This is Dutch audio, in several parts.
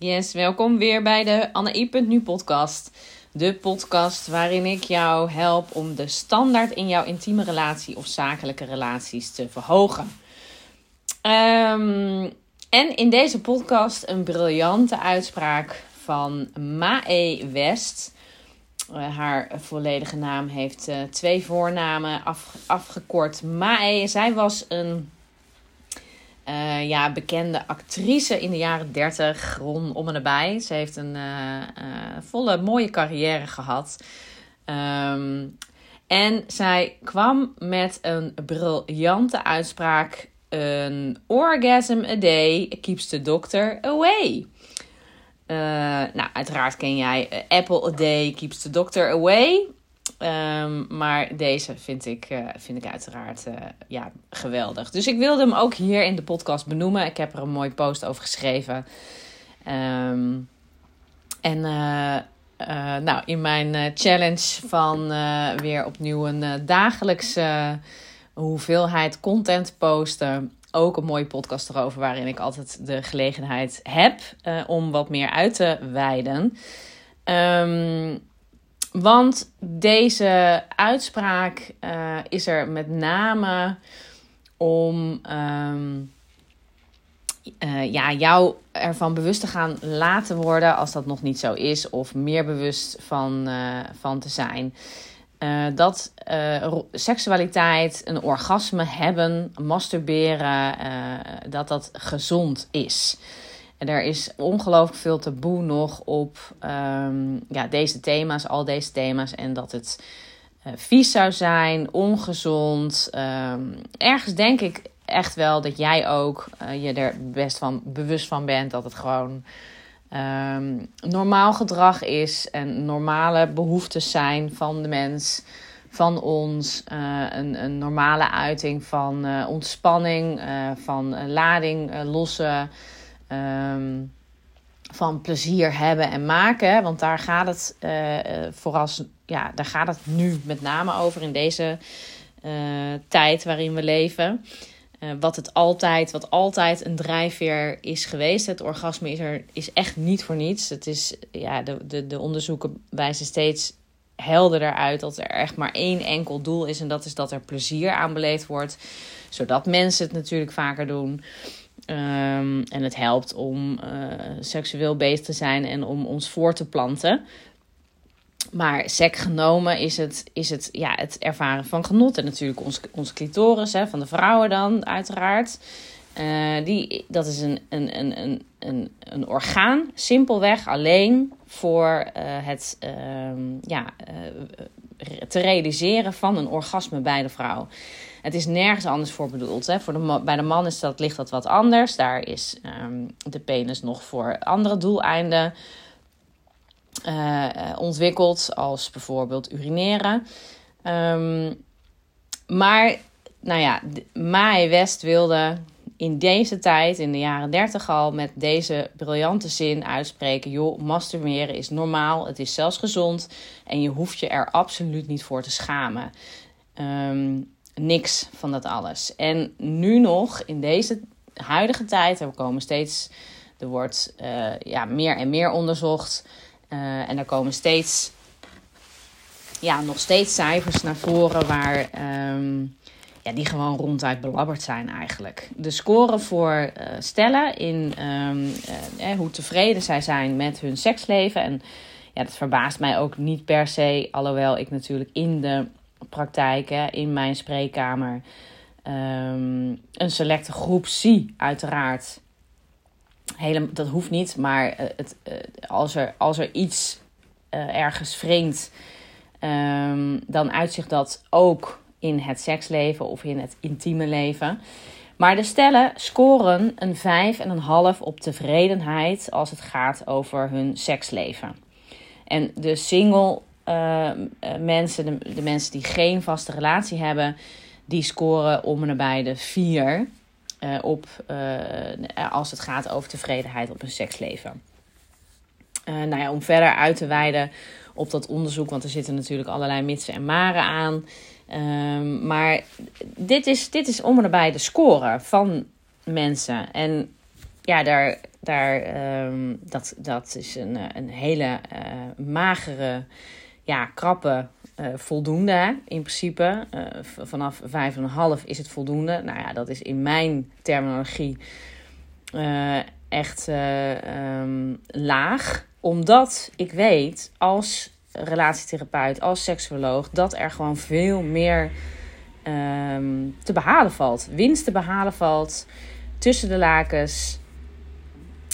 Yes, welkom weer bij de Anne.nu podcast. De podcast waarin ik jou help om de standaard in jouw intieme relatie of zakelijke relaties te verhogen. Ehm, en in deze podcast een briljante uitspraak van Mae West. Uh, haar volledige naam heeft uh, twee voornamen af, afgekort. Mae, zij was een uh, ja, bekende actrice in de jaren 30, rond om en nabij. Ze heeft een volle mooie carrière gehad. Um, en zij kwam met een briljante uitspraak: orgasm a day keeps the doctor away. Nou, uiteraard ken jij Apple a day keeps the doctor away. Um, maar deze vind ik, uh, vind ik uiteraard ja, geweldig. Dus ik wilde hem ook hier in de podcast benoemen. Ik heb er een mooi post over geschreven. Um, en nou, in mijn challenge van weer opnieuw een dagelijkse hoeveelheid content posten ook een mooie podcast erover, waarin ik altijd de gelegenheid heb om wat meer uit te wijden. Um, want deze uitspraak uh, is er met name om um, uh, ja, jou ervan bewust te gaan laten worden, als dat nog niet zo is, of meer bewust van, van te zijn. Dat seksualiteit, een orgasme hebben, masturberen, dat dat gezond is. En er is ongelooflijk veel taboe nog op um, ja, deze thema's, al deze thema's. En dat het vies zou zijn, ongezond. Um, ergens denk ik echt wel dat jij ook je er best van bewust van bent dat het gewoon um, normaal gedrag is en normale behoeftes zijn van de mens, van ons. Uh, een, een, normale uiting van ontspanning, van lading lossen, um, van plezier hebben en maken. Want daar gaat het vooral, ja, daar gaat het nu met name over in deze tijd waarin we leven. Uh, wat het altijd, wat altijd een drijfveer is geweest. Het orgasme is er is echt niet voor niets. Het is, ja, de, de, de onderzoeken wijzen steeds helderder uit dat er echt maar één enkel doel is. En dat is dat er plezier aan beleefd wordt. Zodat mensen het natuurlijk vaker doen. Um, en het helpt om uh, seksueel bezig te zijn en om ons voor te planten. Maar sec genomen is het, is het, ja, het ervaren van genot. En natuurlijk ons, onze clitoris, hè, van de vrouwen dan, uiteraard. Uh, die, dat is een, een, een, een, een, een orgaan, simpelweg alleen voor uh, het uh, ja, te realiseren van een orgasme bij de vrouw. Het is nergens anders voor bedoeld. Hè. Voor de, bij de man is dat, ligt dat wat anders. Daar is um, de penis nog voor andere doeleinden uh, ontwikkeld, als bijvoorbeeld urineren. Um, maar, nou ja, Mae West wilde in deze tijd, in de jaren 30 al, met deze briljante zin uitspreken: joh, masturberen is normaal, het is zelfs gezond en je hoeft je er absoluut niet voor te schamen. Um, niks van dat alles. En nu nog, in deze huidige tijd, er komen steeds, er wordt uh, ja, meer en meer onderzocht. Uh, en er komen steeds, ja, nog steeds cijfers naar voren waar, um, ja, die gewoon ronduit belabberd zijn eigenlijk. De score voor uh, stellen in um, uh, hoe tevreden zij zijn met hun seksleven. En ja, dat verbaast mij ook niet per se, alhoewel ik natuurlijk in de praktijk, hè, in mijn spreekkamer, um, een selecte groep zie, uiteraard Hele, dat hoeft niet, maar eh, het, als, er, als er iets ergens vreemd, dan uitzicht dat ook in het seksleven of in het intieme leven. Maar de stellen scoren een 5,5 op tevredenheid als het gaat over hun seksleven. En de single uh, mensen, de, mensen die geen vaste relatie hebben, die scoren om en nabij de 4. Uh, op, als het gaat over tevredenheid op een seksleven. Nou ja, om verder uit te wijden op dat onderzoek, want er zitten natuurlijk allerlei mitsen en maren aan. Um, maar dit is, dit is om en de score van mensen. En ja, daar, daar, ehm, dat, dat is een, een hele magere, ja, krappe voldoende in principe. vanaf 5,5 is het voldoende. Nou ja, dat is in mijn terminologie echt ehm, laag. Omdat ik weet als relatietherapeut, als seksuoloog, dat er gewoon veel meer ehm, te behalen valt. Winst te behalen valt tussen de lakens.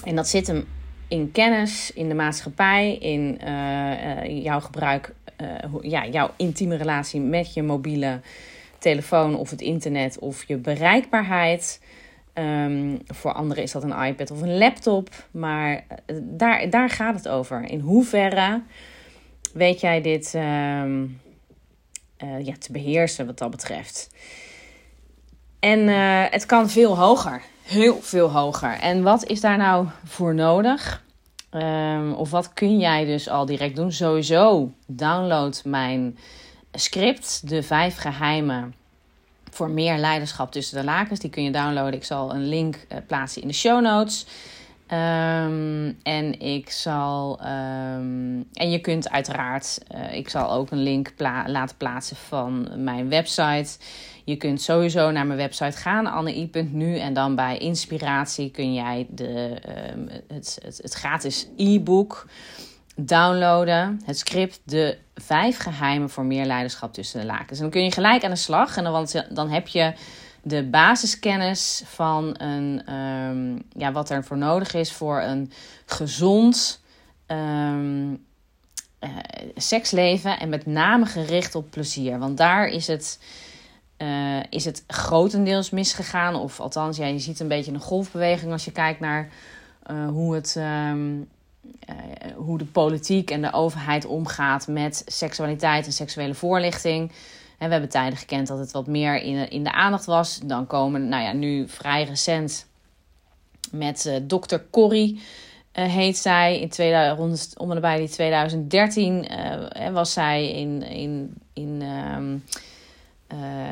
En dat zit hem in kennis, in de maatschappij, in uh, jouw gebruik, uh, ja, jouw intieme relatie met je mobiele telefoon of het internet of je bereikbaarheid. Um, voor anderen is dat een iPad of een laptop. Maar daar, daar gaat het over. In hoeverre weet jij dit um, uh, ja, te beheersen wat dat betreft? En uh, het kan veel hoger. Heel veel hoger. En wat is daar nou voor nodig? Um, of wat kun jij dus al direct doen? Sowieso download mijn script, de vijf geheimen voor meer leiderschap tussen de lakens. Die kun je downloaden. Ik zal een link uh, plaatsen in de show notes. Um, en ik zal. Um, en je kunt uiteraard. Uh, ik zal ook een link laten plaatsen van mijn website. Je kunt sowieso naar mijn website gaan, annei.nu. En dan bij inspiratie kun jij de, um, het, het, gratis e-book downloaden. Het script De vijf geheimen voor meer leiderschap tussen de lakens. En dan kun je gelijk aan de slag. En dan, want dan heb je de basiskennis van een, um, ja, wat er voor nodig is voor een gezond um, uh, seksleven. En met name gericht op plezier. Want daar is het, uh, is het grotendeels misgegaan. Of althans, ja, je ziet een beetje een golfbeweging als je kijkt naar uh, hoe het. Um, hoe de politiek en de overheid omgaat met seksualiteit en seksuele voorlichting. En we hebben tijden gekend dat het wat meer in, in de aandacht was. Dan komen, nou ja, nu vrij recent met uh, dokter Corrie uh, heet zij. In 2000, rond om en bij die 2013 uh, was zij in, in, in, um,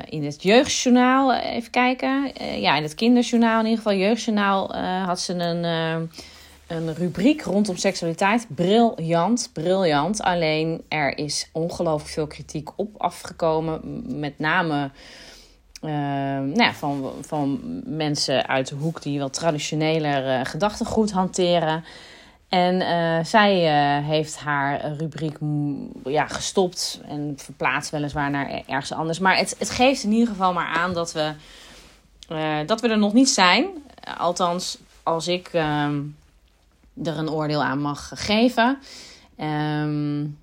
in het jeugdjournaal. Even kijken. ja, in het kinderjournaal, in ieder geval jeugdjournaal, had ze een een rubriek rondom seksualiteit. Briljant, briljant. Alleen er is ongelooflijk veel kritiek op afgekomen. Met name uh, nou ja, van, van mensen uit de hoek die wat traditioneler uh, gedachtegoed hanteren. En uh, zij heeft haar rubriek ja, gestopt en verplaatst weliswaar naar ergens anders. Maar het, het geeft in ieder geval maar aan dat we, dat we er nog niet zijn. Althans, als ik ehm, er een oordeel aan mag geven. Um,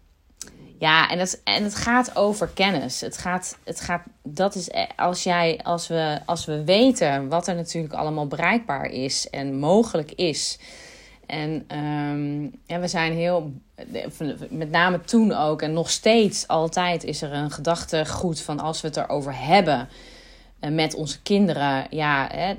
ja, en het, en het gaat over kennis. Het gaat, het gaat, dat is als jij, als we, als we weten wat er natuurlijk allemaal bereikbaar is en mogelijk is. En um, ja, we zijn heel, met name toen ook en nog steeds altijd is er een gedachtegoed van als we het erover hebben eh, met onze kinderen, ja, hè,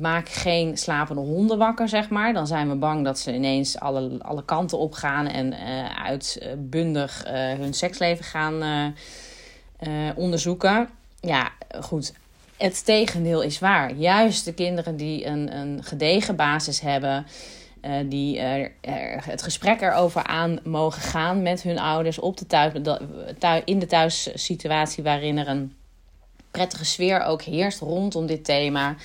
maak geen slapende honden wakker, zeg maar. Dan zijn we bang dat ze ineens alle, alle kanten op gaan en uh, uitbundig uh, hun seksleven gaan uh, onderzoeken. Ja, goed. Het tegendeel is waar. Juist de kinderen die een, een gedegen basis hebben, die er, er, het gesprek erover aan mogen gaan met hun ouders op de thuis, in de thuissituatie waarin er een prettige sfeer ook heerst rondom dit thema.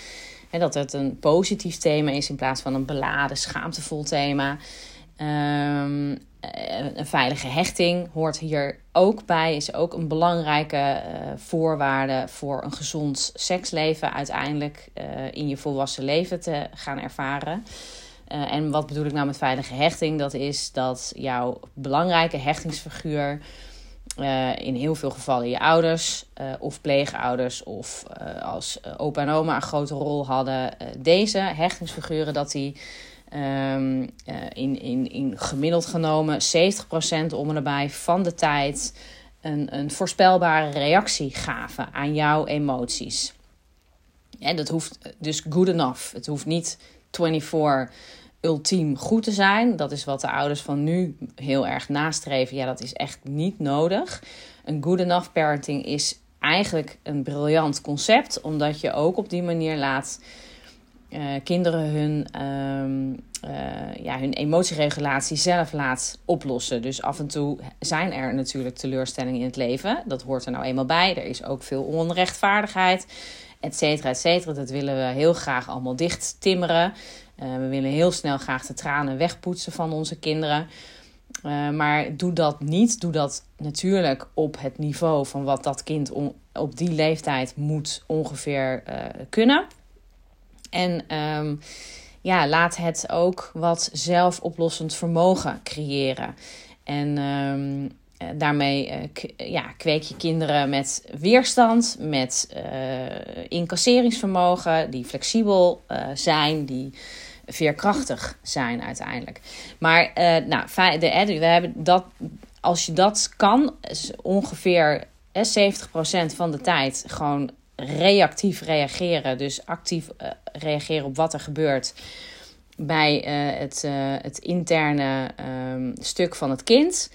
En dat het een positief thema is in plaats van een beladen, schaamtevol thema. Um, een veilige hechting hoort hier ook bij, is ook een belangrijke uh, voorwaarde voor een gezond seksleven uiteindelijk uh, in je volwassen leven te gaan ervaren. En wat bedoel ik nou met veilige hechting? Dat is dat jouw belangrijke hechtingsfiguur uh, in heel veel gevallen je ouders uh, of pleegouders of uh, als opa en oma een grote rol hadden. deze hechtingsfiguren dat die um, in, in, in gemiddeld genomen 70% om en nabij van de tijd een, een voorspelbare reactie gaven aan jouw emoties. En dat hoeft dus good enough. Het hoeft niet 24 ultiem goed te zijn. Dat is wat de ouders van nu heel erg nastreven. Ja, dat is echt niet nodig. Een good enough parenting is eigenlijk een briljant concept, omdat je ook op die manier laat kinderen hun, ehm, ja, hun emotieregulatie zelf laat oplossen. Dus af en toe zijn er natuurlijk teleurstellingen in het leven. Dat hoort er nou eenmaal bij. Er is ook veel onrechtvaardigheid, et cetera, et cetera. Dat willen we heel graag allemaal dicht timmeren. we willen heel snel graag de tranen wegpoetsen van onze kinderen. Maar doe dat niet. Doe dat natuurlijk op het niveau van wat dat kind op die leeftijd moet ongeveer kunnen. En um, ja, laat het ook wat zelfoplossend vermogen creëren. En um, daarmee uh, ja, kweek je kinderen met weerstand, met incasseringsvermogen, die flexibel zijn, die veerkrachtig zijn uiteindelijk. Maar nou, we hebben dat, als je dat kan, ongeveer 70% van de tijd gewoon reactief reageren. Dus actief uh, reageren op wat er gebeurt bij uh, het, het interne um, stuk van het kind.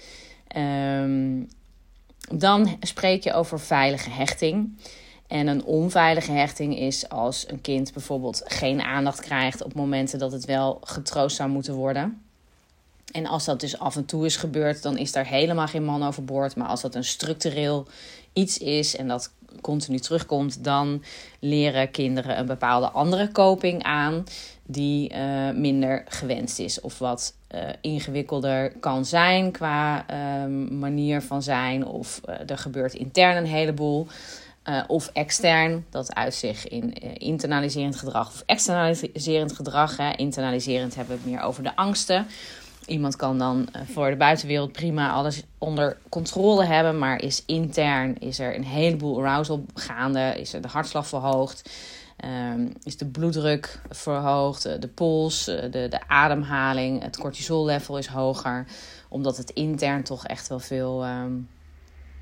Um, dan spreek je over veilige hechting. En een onveilige hechting is als een kind bijvoorbeeld geen aandacht krijgt op momenten dat het wel getroost zou moeten worden. En als dat dus af en toe is gebeurd, dan is daar helemaal geen man overboord. Maar als dat een structureel iets is en dat continu terugkomt, dan leren kinderen een bepaalde andere coping aan die uh, minder gewenst is. Of wat uh, ingewikkelder kan zijn qua uh, manier van zijn. Of uh, er gebeurt intern een heleboel. Uh, of extern, dat uit zich in internaliserend gedrag of externaliserend gedrag. Hè. Internaliserend hebben we het meer over de angsten. Iemand kan dan uh, voor de buitenwereld prima alles onder controle hebben, maar is intern is er een heleboel arousal gaande, is er de hartslag verhoogd, um, is de bloeddruk verhoogd, de pols, de, de ademhaling, het cortisollevel is hoger, omdat het intern toch echt wel veel. Um,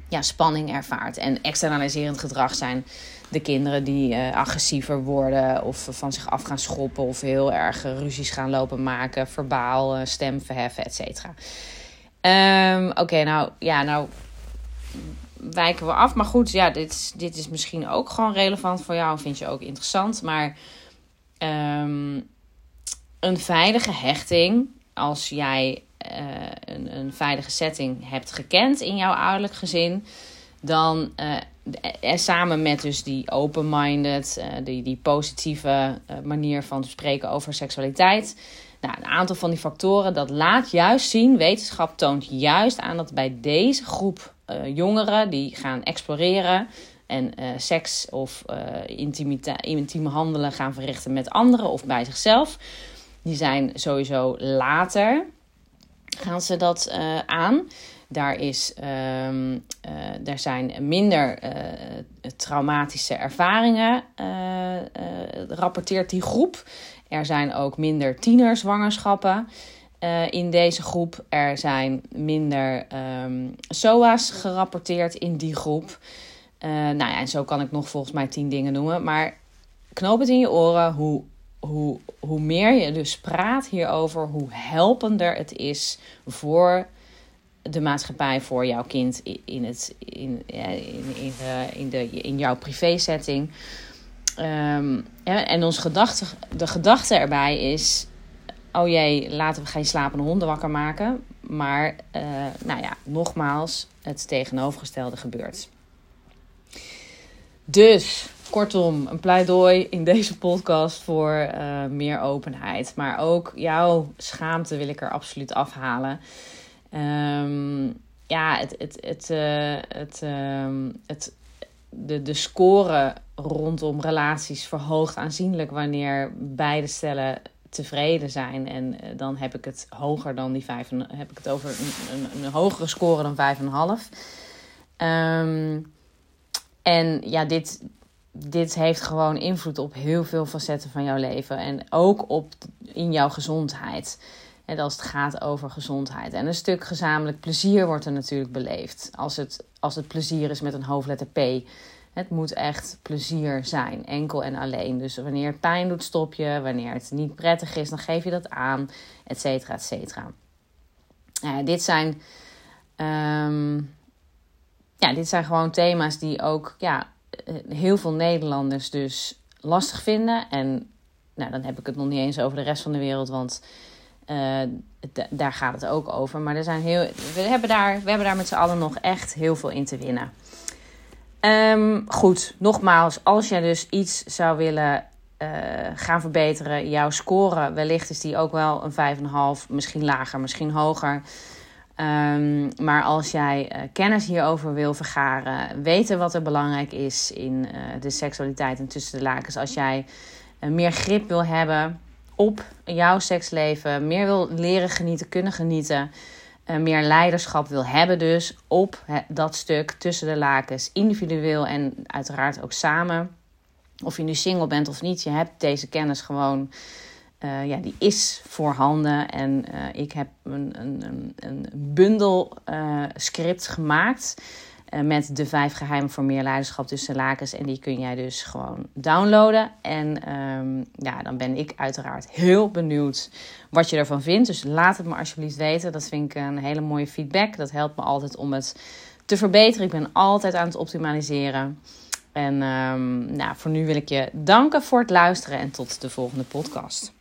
ja, spanning ervaart. En externaliserend gedrag zijn de kinderen die uh, agressiever worden of van zich af gaan schoppen of heel erg ruzies gaan lopen maken, verbaal, uh, stem verheffen, et cetera. Um, Oké, nou ja, nou wijken we af. Maar goed, ja, dit, is, dit is misschien ook gewoon relevant voor jou. Vind je ook interessant. Maar um, een veilige hechting, als jij uh, een, een, veilige setting hebt gekend in jouw ouderlijk gezin, dan uh, en samen met dus die open-minded, uh, die, die positieve manier van spreken over seksualiteit. Nou, een aantal van die factoren, dat laat juist zien, wetenschap toont juist aan dat bij deze groep jongeren die gaan exploreren en seks of intieme handelen gaan verrichten met anderen of bij zichzelf, die zijn sowieso later gaan ze dat uh, aan. Daar, is, uh, uh, daar zijn minder uh, traumatische ervaringen, rapporteert die groep. Er zijn ook minder tienerzwangerschappen in deze groep. Er zijn minder um, SOA's gerapporteerd in die groep. nou ja, en zo kan ik nog volgens mij tien dingen noemen. Maar knoop het in je oren hoe hoe, hoe meer je dus praat hierover, hoe helpender het is voor de maatschappij, voor jouw kind in, het, in, in, in, de, in, de, in jouw privésetting. Um, ja, en ons gedachte, de gedachte erbij is: oh jee, laten we geen slapende honden wakker maken. Maar, uh, nou ja, nogmaals, het tegenovergestelde gebeurt. Dus Kortom, een pleidooi in deze podcast voor uh, meer openheid. Maar ook jouw schaamte wil ik er absoluut afhalen. Um, ja, het, het, het, uh, het, uh, het, de, de score rondom relaties verhoogt aanzienlijk wanneer beide stellen tevreden zijn. En uh, dan heb ik het hoger dan die vijf. Heb ik het over een, een, hogere score dan 5,5. Um, en ja, dit, dit heeft gewoon invloed op heel veel facetten van jouw leven. En ook op in jouw gezondheid. En als het gaat over gezondheid. En een stuk gezamenlijk plezier wordt er natuurlijk beleefd. Als het, als het plezier is met een hoofdletter P. Het moet echt plezier zijn, enkel en alleen. Dus wanneer het pijn doet, stop je. Wanneer het niet prettig is, dan geef je dat aan, et cetera, et cetera. Dit zijn, um, ja, dit zijn gewoon thema's die ook ja, heel veel Nederlanders dus lastig vinden. En nou, dan heb ik het nog niet eens over de rest van de wereld, want uh, daar gaat het ook over. Maar er zijn heel, we, hebben daar, we hebben daar met z'n allen nog echt heel veel in te winnen. Um, goed, nogmaals, als jij dus iets zou willen uh, gaan verbeteren, jouw score, wellicht is die ook wel een 5,5, misschien lager, misschien hoger. Um, maar als jij uh, kennis hierover wil vergaren, weten wat er belangrijk is in uh, de seksualiteit en tussen de lakens, als jij meer grip wil hebben op jouw seksleven, meer wil leren genieten, kunnen genieten, meer leiderschap wil hebben dus op dat stuk tussen de lakens, individueel en uiteraard ook samen. Of je nu single bent of niet, je hebt deze kennis gewoon, uh, ja, die is voorhanden. En uh, ik heb een, een, een bundel uh, script gemaakt met de vijf geheimen voor meer leiderschap tussen lakens. En die kun jij dus gewoon downloaden. En um, ja, dan ben ik uiteraard heel benieuwd wat je ervan vindt. Dus laat het me alsjeblieft weten. Dat vind ik een hele mooie feedback. Dat helpt me altijd om het te verbeteren. Ik ben altijd aan het optimaliseren. En um, nou, voor nu wil ik je danken voor het luisteren en tot de volgende podcast.